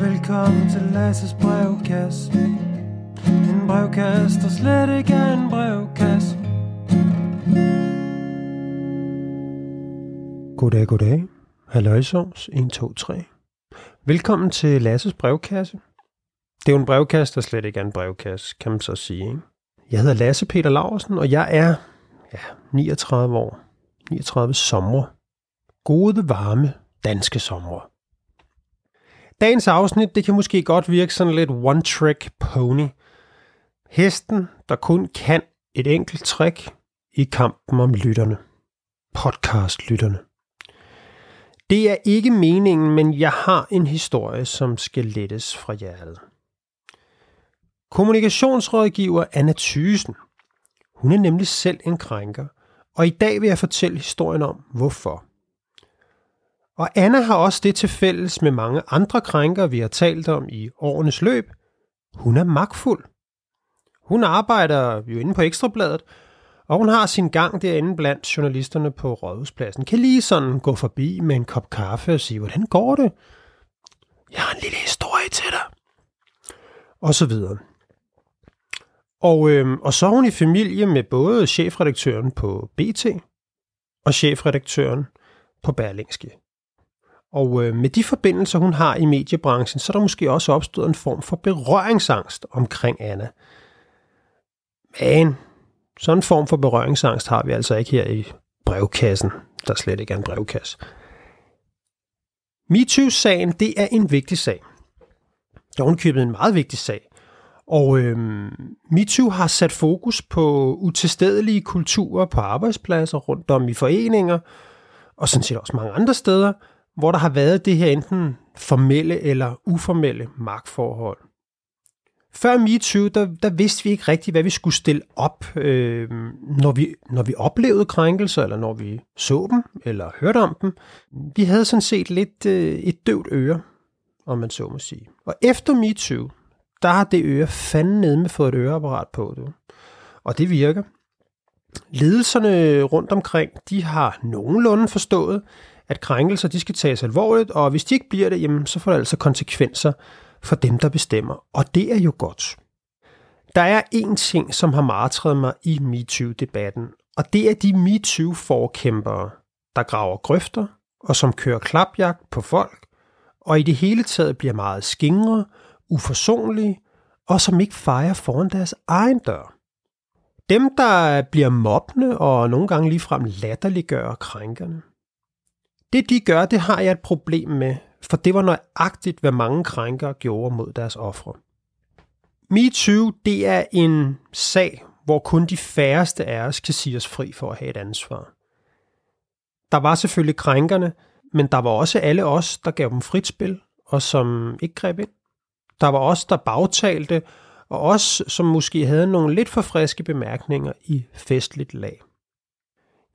Velkommen til Lasses brevkasse En brevkasse, der slet ikke er en brevkasse Goddag, goddag. Halløjsovs 1, 2, 3. Velkommen til Lasses brevkasse. Det er jo en brevkasse, der slet ikke er en brevkasse, kan man så sige. Ikke? Jeg hedder Lasse Peter Laursen, og jeg er ja, 39 år. 39 sommer. Gode, varme danske sommer. Dagens afsnit, det kan måske godt virke sådan lidt one-trick pony. Hesten, der kun kan et enkelt trick i kampen om lytterne. Podcast-lytterne. Det er ikke meningen, men jeg har en historie, som skal lettes fra hjertet. Kommunikationsrådgiver Anna Thysen. Hun er nemlig selv en krænker, og i dag vil jeg fortælle historien om, hvorfor. Og Anna har også det til fælles med mange andre krænker, vi har talt om i årenes løb. Hun er magtfuld. Hun arbejder jo inde på Ekstrabladet, og hun har sin gang derinde blandt journalisterne på Rådhuspladsen. Kan lige sådan gå forbi med en kop kaffe og sige, hvordan går det? Jeg har en lille historie til dig. Og så videre. Og, øh, og så er hun i familie med både chefredaktøren på BT og chefredaktøren på Berlingske. Og øh, med de forbindelser, hun har i mediebranchen, så er der måske også opstået en form for berøringsangst omkring Anna. Men sådan en form for berøringsangst har vi altså ikke her i brevkassen, der slet ikke er en brevkasse. MeToo-sagen, det er en vigtig sag. Det er købet en meget vigtig sag. Og øhm, MeToo har sat fokus på utilstedelige kulturer på arbejdspladser rundt om i foreninger, og sådan set også mange andre steder, hvor der har været det her enten formelle eller uformelle magtforhold. Før MeToo, der, der vidste vi ikke rigtigt, hvad vi skulle stille op, øh, når, vi, når vi oplevede krænkelser, eller når vi så dem, eller hørte om dem. Vi havde sådan set lidt øh, et døvt øre, om man så må sige. Og efter MeToo, der har det øre fanden ned med fået et øreapparat på. Du. Og det virker. Ledelserne rundt omkring, de har nogenlunde forstået, at krænkelser de skal tages alvorligt, og hvis de ikke bliver det, jamen, så får det altså konsekvenser for dem, der bestemmer. Og det er jo godt. Der er én ting, som har martret mig i MeToo-debatten, og det er de MeToo-forkæmpere, der graver grøfter og som kører klapjagt på folk, og i det hele taget bliver meget skingre, uforsonlige, og som ikke fejrer foran deres egen dør. Dem, der bliver mobbende og nogle gange ligefrem latterliggør krænkerne. Det de gør, det har jeg et problem med, for det var nøjagtigt, hvad mange krænkere gjorde mod deres ofre. MeToo, det er en sag, hvor kun de færreste af os kan sige os fri for at have et ansvar. Der var selvfølgelig krænkerne, men der var også alle os, der gav dem frit spil, og som ikke greb ind. Der var os, der bagtalte, og os, som måske havde nogle lidt for friske bemærkninger i festligt lag.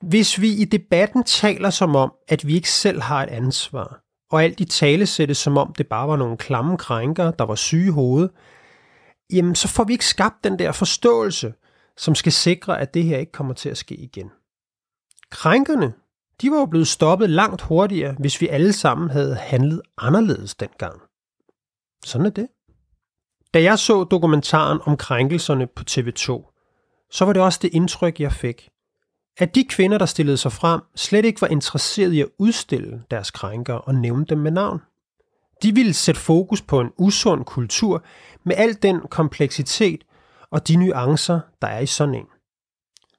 Hvis vi i debatten taler som om, at vi ikke selv har et ansvar, og alt i tale sættes som om det bare var nogle klamme krænker, der var syge i hovedet, jamen så får vi ikke skabt den der forståelse, som skal sikre, at det her ikke kommer til at ske igen. Krænkerne, de var jo blevet stoppet langt hurtigere, hvis vi alle sammen havde handlet anderledes dengang. Sådan er det. Da jeg så dokumentaren om krænkelserne på TV2, så var det også det indtryk, jeg fik, at de kvinder, der stillede sig frem, slet ikke var interesseret i at udstille deres krænker og nævne dem med navn. De ville sætte fokus på en usund kultur med al den kompleksitet og de nuancer, der er i sådan en.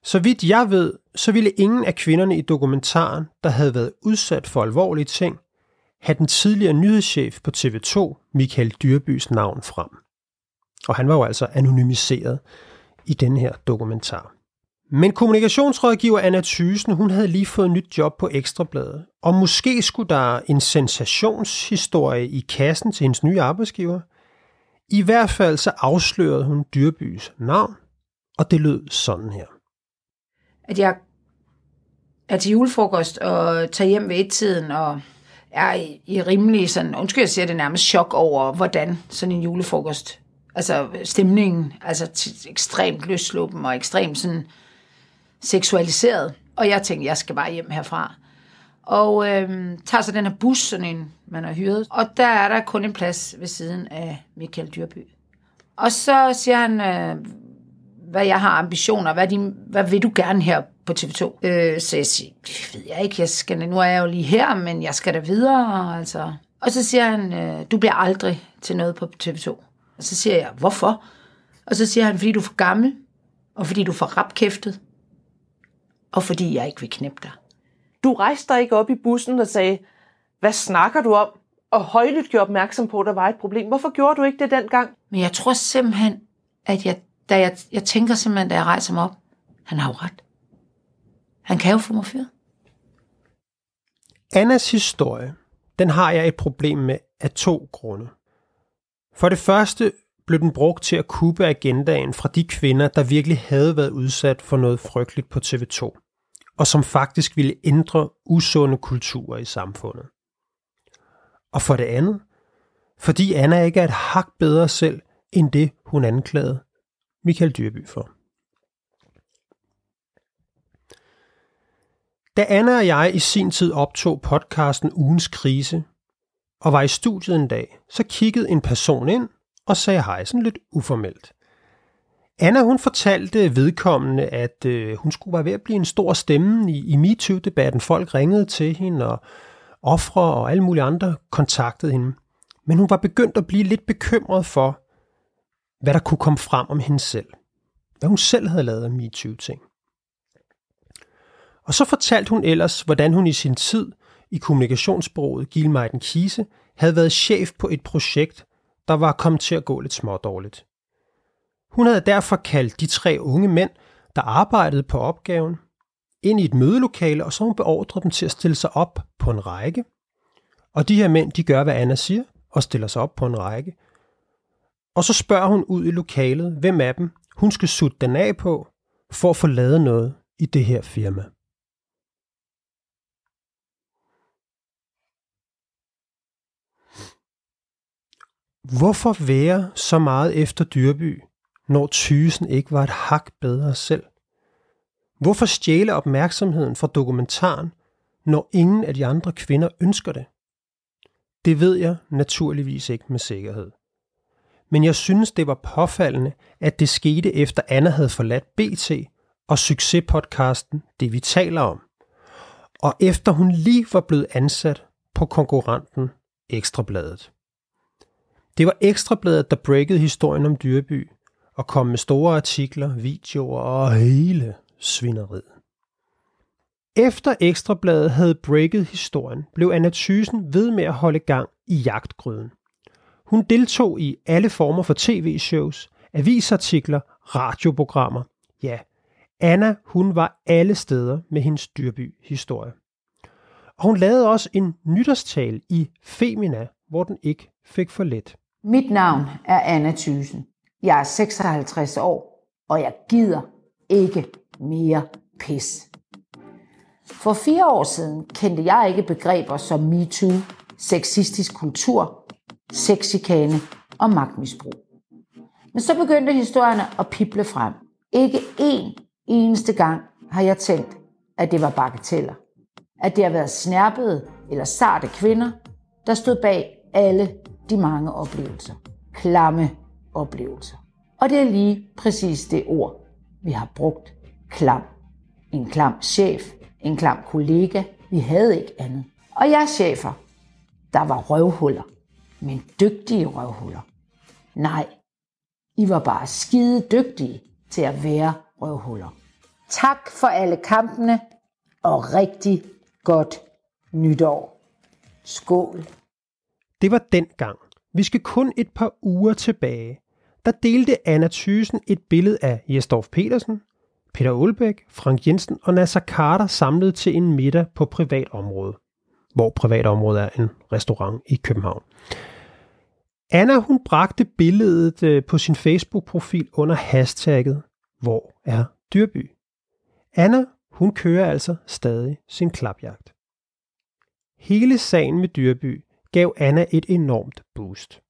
Så vidt jeg ved, så ville ingen af kvinderne i dokumentaren, der havde været udsat for alvorlige ting, have den tidligere nyhedschef på TV2, Michael Dyrbys navn frem. Og han var jo altså anonymiseret i den her dokumentar. Men kommunikationsrådgiver Anna Thysen, hun havde lige fået nyt job på Ekstrabladet, og måske skulle der en sensationshistorie i kassen til hendes nye arbejdsgiver. I hvert fald så afslørede hun Dyrbys navn, og det lød sådan her. At jeg er til julefrokost og tager hjem ved et-tiden og er i, i rimelig sådan, undskyld jeg siger det nærmest chok over, hvordan sådan en julefrokost, altså stemningen, altså ekstremt løsluppen og ekstremt sådan seksualiseret. Og jeg tænkte, jeg skal bare hjem herfra. og øh, tager så den her bus, sådan en, man har hyret. Og der er der kun en plads ved siden af Michael Dyrby. Og så siger han, øh, hvad jeg har ambitioner, hvad, de, hvad vil du gerne her på TV2? Øh, så jeg siger, det ved jeg ikke, jeg skal, nu er jeg jo lige her, men jeg skal da videre. Altså. Og så siger han, øh, du bliver aldrig til noget på TV2. Og så siger jeg, hvorfor? Og så siger han, fordi du er for gammel, og fordi du er for rapkæftet, og fordi jeg ikke vil knæppe dig. Du rejste dig ikke op i bussen og sagde, hvad snakker du om? Og højlydt gjorde opmærksom på, at der var et problem. Hvorfor gjorde du ikke det dengang? Men jeg tror simpelthen, at jeg, da jeg, jeg tænker simpelthen, da jeg rejser mig op, han har jo ret. Han kan jo få mig fyret. Annas historie, den har jeg et problem med af to grunde. For det første blev den brugt til at kuppe agendaen fra de kvinder, der virkelig havde været udsat for noget frygteligt på TV2, og som faktisk ville ændre usunde kulturer i samfundet. Og for det andet, fordi Anna ikke er et hak bedre selv, end det hun anklagede Michael Dyrby for. Da Anna og jeg i sin tid optog podcasten Ugens Krise, og var i studiet en dag, så kiggede en person ind og sagde hej sådan lidt uformelt. Anna hun fortalte vedkommende, at øh, hun skulle være ved at blive en stor stemme i, i MeToo-debatten. Folk ringede til hende, og ofre og alle mulige andre kontaktede hende. Men hun var begyndt at blive lidt bekymret for, hvad der kunne komme frem om hende selv. Hvad hun selv havde lavet af MeToo-ting. Og så fortalte hun ellers, hvordan hun i sin tid i kommunikationsbureauet Gilmeiden Kise havde været chef på et projekt, der var kommet til at gå lidt smådårligt. Hun havde derfor kaldt de tre unge mænd, der arbejdede på opgaven, ind i et mødelokale, og så hun beordret dem til at stille sig op på en række. Og de her mænd, de gør, hvad Anna siger, og stiller sig op på en række. Og så spørger hun ud i lokalet, hvem af dem hun skal sutte den af på, for at få lavet noget i det her firma. Hvorfor være så meget efter Dyrby, når tysen ikke var et hak bedre selv? Hvorfor stjæle opmærksomheden fra dokumentaren, når ingen af de andre kvinder ønsker det? Det ved jeg naturligvis ikke med sikkerhed. Men jeg synes, det var påfaldende, at det skete efter Anna havde forladt BT og succespodcasten Det vi taler om. Og efter hun lige var blevet ansat på konkurrenten Ekstrabladet. Det var Ekstrabladet, der breakede historien om Dyreby, og kom med store artikler, videoer og hele svineriet. Efter Ekstrabladet havde breaket historien, blev Anna Thysen ved med at holde gang i jagtgrøden. Hun deltog i alle former for tv-shows, avisartikler, radioprogrammer. Ja, Anna, hun var alle steder med hendes dyrby-historie. Og hun lavede også en nytårstal i Femina, hvor den ikke fik for let. Mit navn er Anna Thysen. Jeg er 56 år, og jeg gider ikke mere pis. For fire år siden kendte jeg ikke begreber som MeToo, sexistisk kultur, sexikane og magtmisbrug. Men så begyndte historierne at pible frem. Ikke én eneste gang har jeg tænkt, at det var bagateller. At det har været snærpede eller sarte kvinder, der stod bag alle de mange oplevelser. Klamme oplevelse. Og det er lige præcis det ord, vi har brugt. Klam. En klam chef, en klam kollega. Vi havde ikke andet. Og jeg chefer, der var røvhuller, men dygtige røvhuller. Nej, I var bare skide dygtige til at være røvhuller. Tak for alle kampene, og rigtig godt nytår. Skål. Det var dengang. Vi skal kun et par uger tilbage. Der delte Anna Thysen et billede af Jesdorf Petersen, Peter Olbæk, Frank Jensen og Nasser Carter samlet til en middag på privat område, hvor privat område er en restaurant i København. Anna hun bragte billedet øh, på sin Facebook-profil under hashtagget Hvor er Dyrby? Anna hun kører altså stadig sin klapjagt. Hele sagen med Dyrby gav Anna et enormt boost.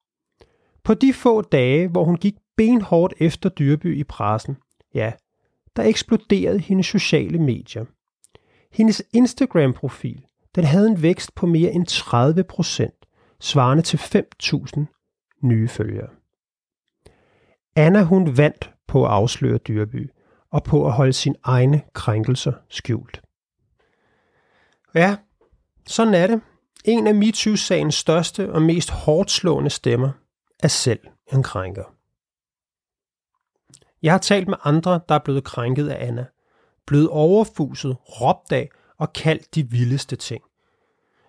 På de få dage, hvor hun gik benhårdt efter Dyrby i pressen, ja, der eksploderede hendes sociale medier. Hendes Instagram-profil, den havde en vækst på mere end 30 procent, svarende til 5.000 nye følgere. Anna hun vandt på at afsløre Dyrby og på at holde sine egne krænkelser skjult. Ja, sådan er det. En af MeToo-sagens største og mest hårdt slående stemmer er selv en krænker. Jeg har talt med andre, der er blevet krænket af Anna, blevet overfuset, råbt af og kaldt de vildeste ting.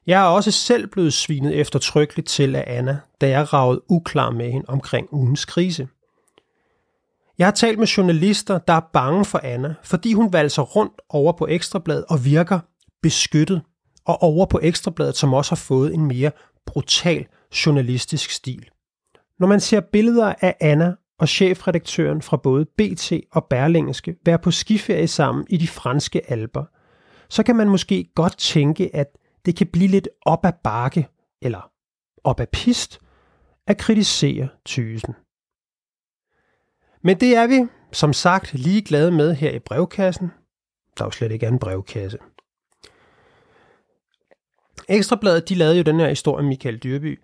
Jeg er også selv blevet svinet eftertrykkeligt til af Anna, da jeg ragede uklar med hende omkring ugens krise. Jeg har talt med journalister, der er bange for Anna, fordi hun valser rundt over på Ekstrabladet og virker beskyttet, og over på Ekstrabladet, som også har fået en mere brutal journalistisk stil. Når man ser billeder af Anna og chefredaktøren fra både BT og Berlingske være på skiferie sammen i de franske alber, så kan man måske godt tænke, at det kan blive lidt op ad bakke, eller op ad pist, at kritisere tysen. Men det er vi, som sagt, lige glade med her i brevkassen. Der er jo slet ikke en brevkasse. Ekstrabladet de lavede jo den her historie om Michael Dyrby,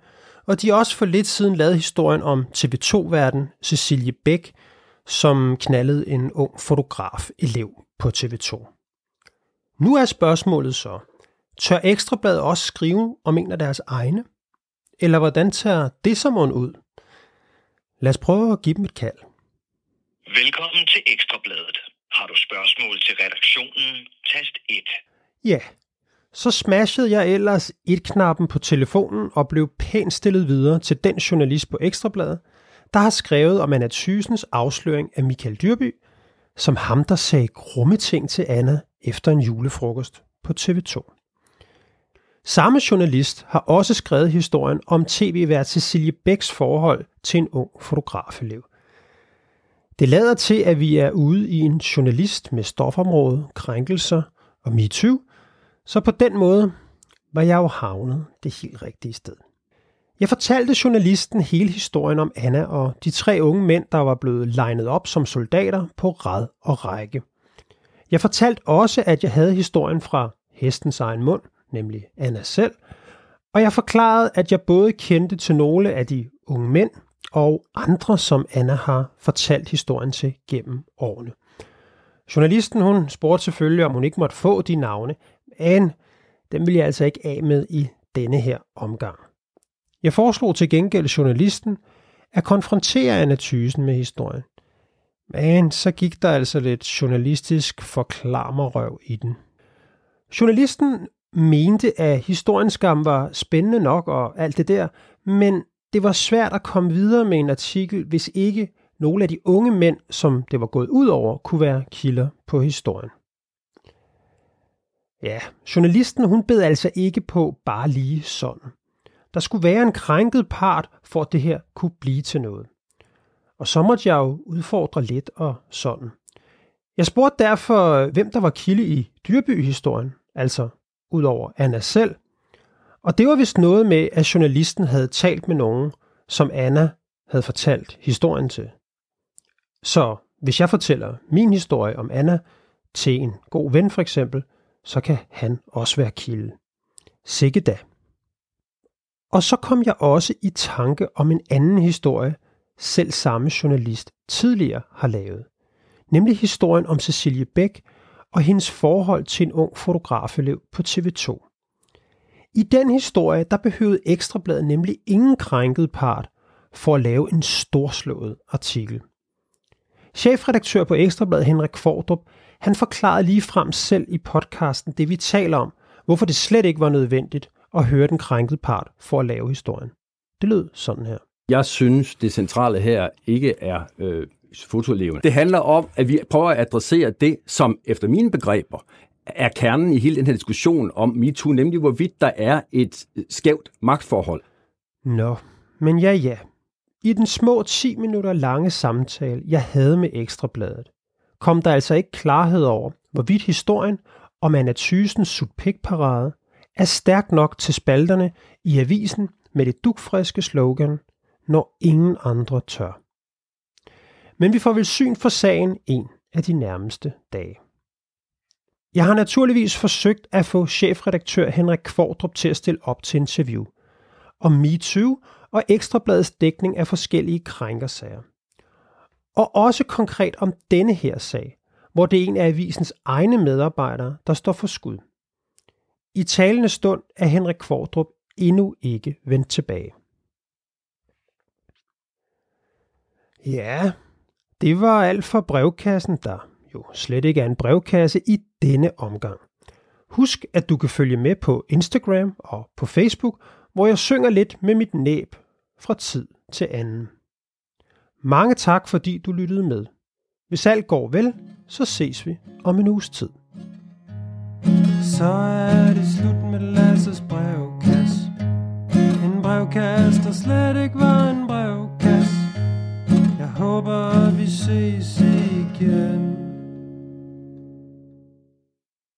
og de har også for lidt siden lavet historien om TV2-verden Cecilie Bæk, som knaldede en ung fotograf-elev på TV2. Nu er spørgsmålet så, tør Ekstrabladet også skrive om en af deres egne? Eller hvordan tager det som ud? Lad os prøve at give dem et kald. Velkommen til Ekstrabladet. Har du spørgsmål til redaktionen? Tast 1. Ja, så smashede jeg ellers et-knappen på telefonen og blev pænt stillet videre til den journalist på Ekstrabladet, der har skrevet om Anna Thysens afsløring af Michael Dyrby, som ham, der sagde grumme ting til Anna efter en julefrokost på TV2. Samme journalist har også skrevet historien om tv-vært Cecilie Bæks forhold til en ung fotografelev. Det lader til, at vi er ude i en journalist med stofområde, krænkelser og MeToo, så på den måde var jeg jo havnet det helt rigtige sted. Jeg fortalte journalisten hele historien om Anna og de tre unge mænd, der var blevet legnet op som soldater på rad og række. Jeg fortalte også, at jeg havde historien fra hestens egen mund, nemlig Anna selv, og jeg forklarede, at jeg både kendte til nogle af de unge mænd og andre, som Anna har fortalt historien til gennem årene. Journalisten hun spurgte selvfølgelig, om hun ikke måtte få de navne, men den vil jeg altså ikke af med i denne her omgang. Jeg foreslog til gengæld journalisten at konfrontere Anna Thysen med historien. Men så gik der altså lidt journalistisk forklarmerøv i den. Journalisten mente, at historiens skam var spændende nok og alt det der, men det var svært at komme videre med en artikel, hvis ikke nogle af de unge mænd, som det var gået ud over, kunne være kilder på historien. Ja, journalisten hun bed altså ikke på bare lige sådan. Der skulle være en krænket part, for at det her kunne blive til noget. Og så måtte jeg jo udfordre lidt og sådan. Jeg spurgte derfor, hvem der var kilde i Dyrby-historien, altså udover Anna selv. Og det var vist noget med, at journalisten havde talt med nogen, som Anna havde fortalt historien til. Så hvis jeg fortæller min historie om Anna til en god ven for eksempel, så kan han også være kilde. Sikke da. Og så kom jeg også i tanke om en anden historie, selv samme journalist tidligere har lavet. Nemlig historien om Cecilie Bæk og hendes forhold til en ung fotografelev på TV2. I den historie, der behøvede Ekstrabladet nemlig ingen krænket part for at lave en storslået artikel. Chefredaktør på Ekstrabladet Henrik Fordrup han forklarede lige frem selv i podcasten det, vi taler om, hvorfor det slet ikke var nødvendigt at høre den krænkede part for at lave historien. Det lød sådan her. Jeg synes, det centrale her ikke er øh, fotolevende. Det handler om, at vi prøver at adressere det, som efter mine begreber er kernen i hele den her diskussion om MeToo, nemlig hvorvidt der er et skævt magtforhold. Nå, men ja ja. I den små 10 minutter lange samtale, jeg havde med Ekstrabladet, kom der altså ikke klarhed over, hvorvidt historien om Anna Thysens sutpikparade er stærk nok til spalterne i avisen med det dukfriske slogan, når ingen andre tør. Men vi får vel syn for sagen en af de nærmeste dage. Jeg har naturligvis forsøgt at få chefredaktør Henrik Kvordrup til at stille op til interview om MeToo og Ekstrabladets dækning af forskellige krænkersager. Og også konkret om denne her sag, hvor det er en af avisens egne medarbejdere, der står for skud. I talende stund er Henrik Kvordrup endnu ikke vendt tilbage. Ja, det var alt for brevkassen, der jo slet ikke er en brevkasse i denne omgang. Husk, at du kan følge med på Instagram og på Facebook, hvor jeg synger lidt med mit næb fra tid til anden. Mange tak, fordi du lyttede med. Hvis alt går vel, så ses vi om en uges tid. Så er det slut med Lasses brevkasse. En brevkasse, der slet ikke var en brevkasse. Jeg håber, vi ses igen.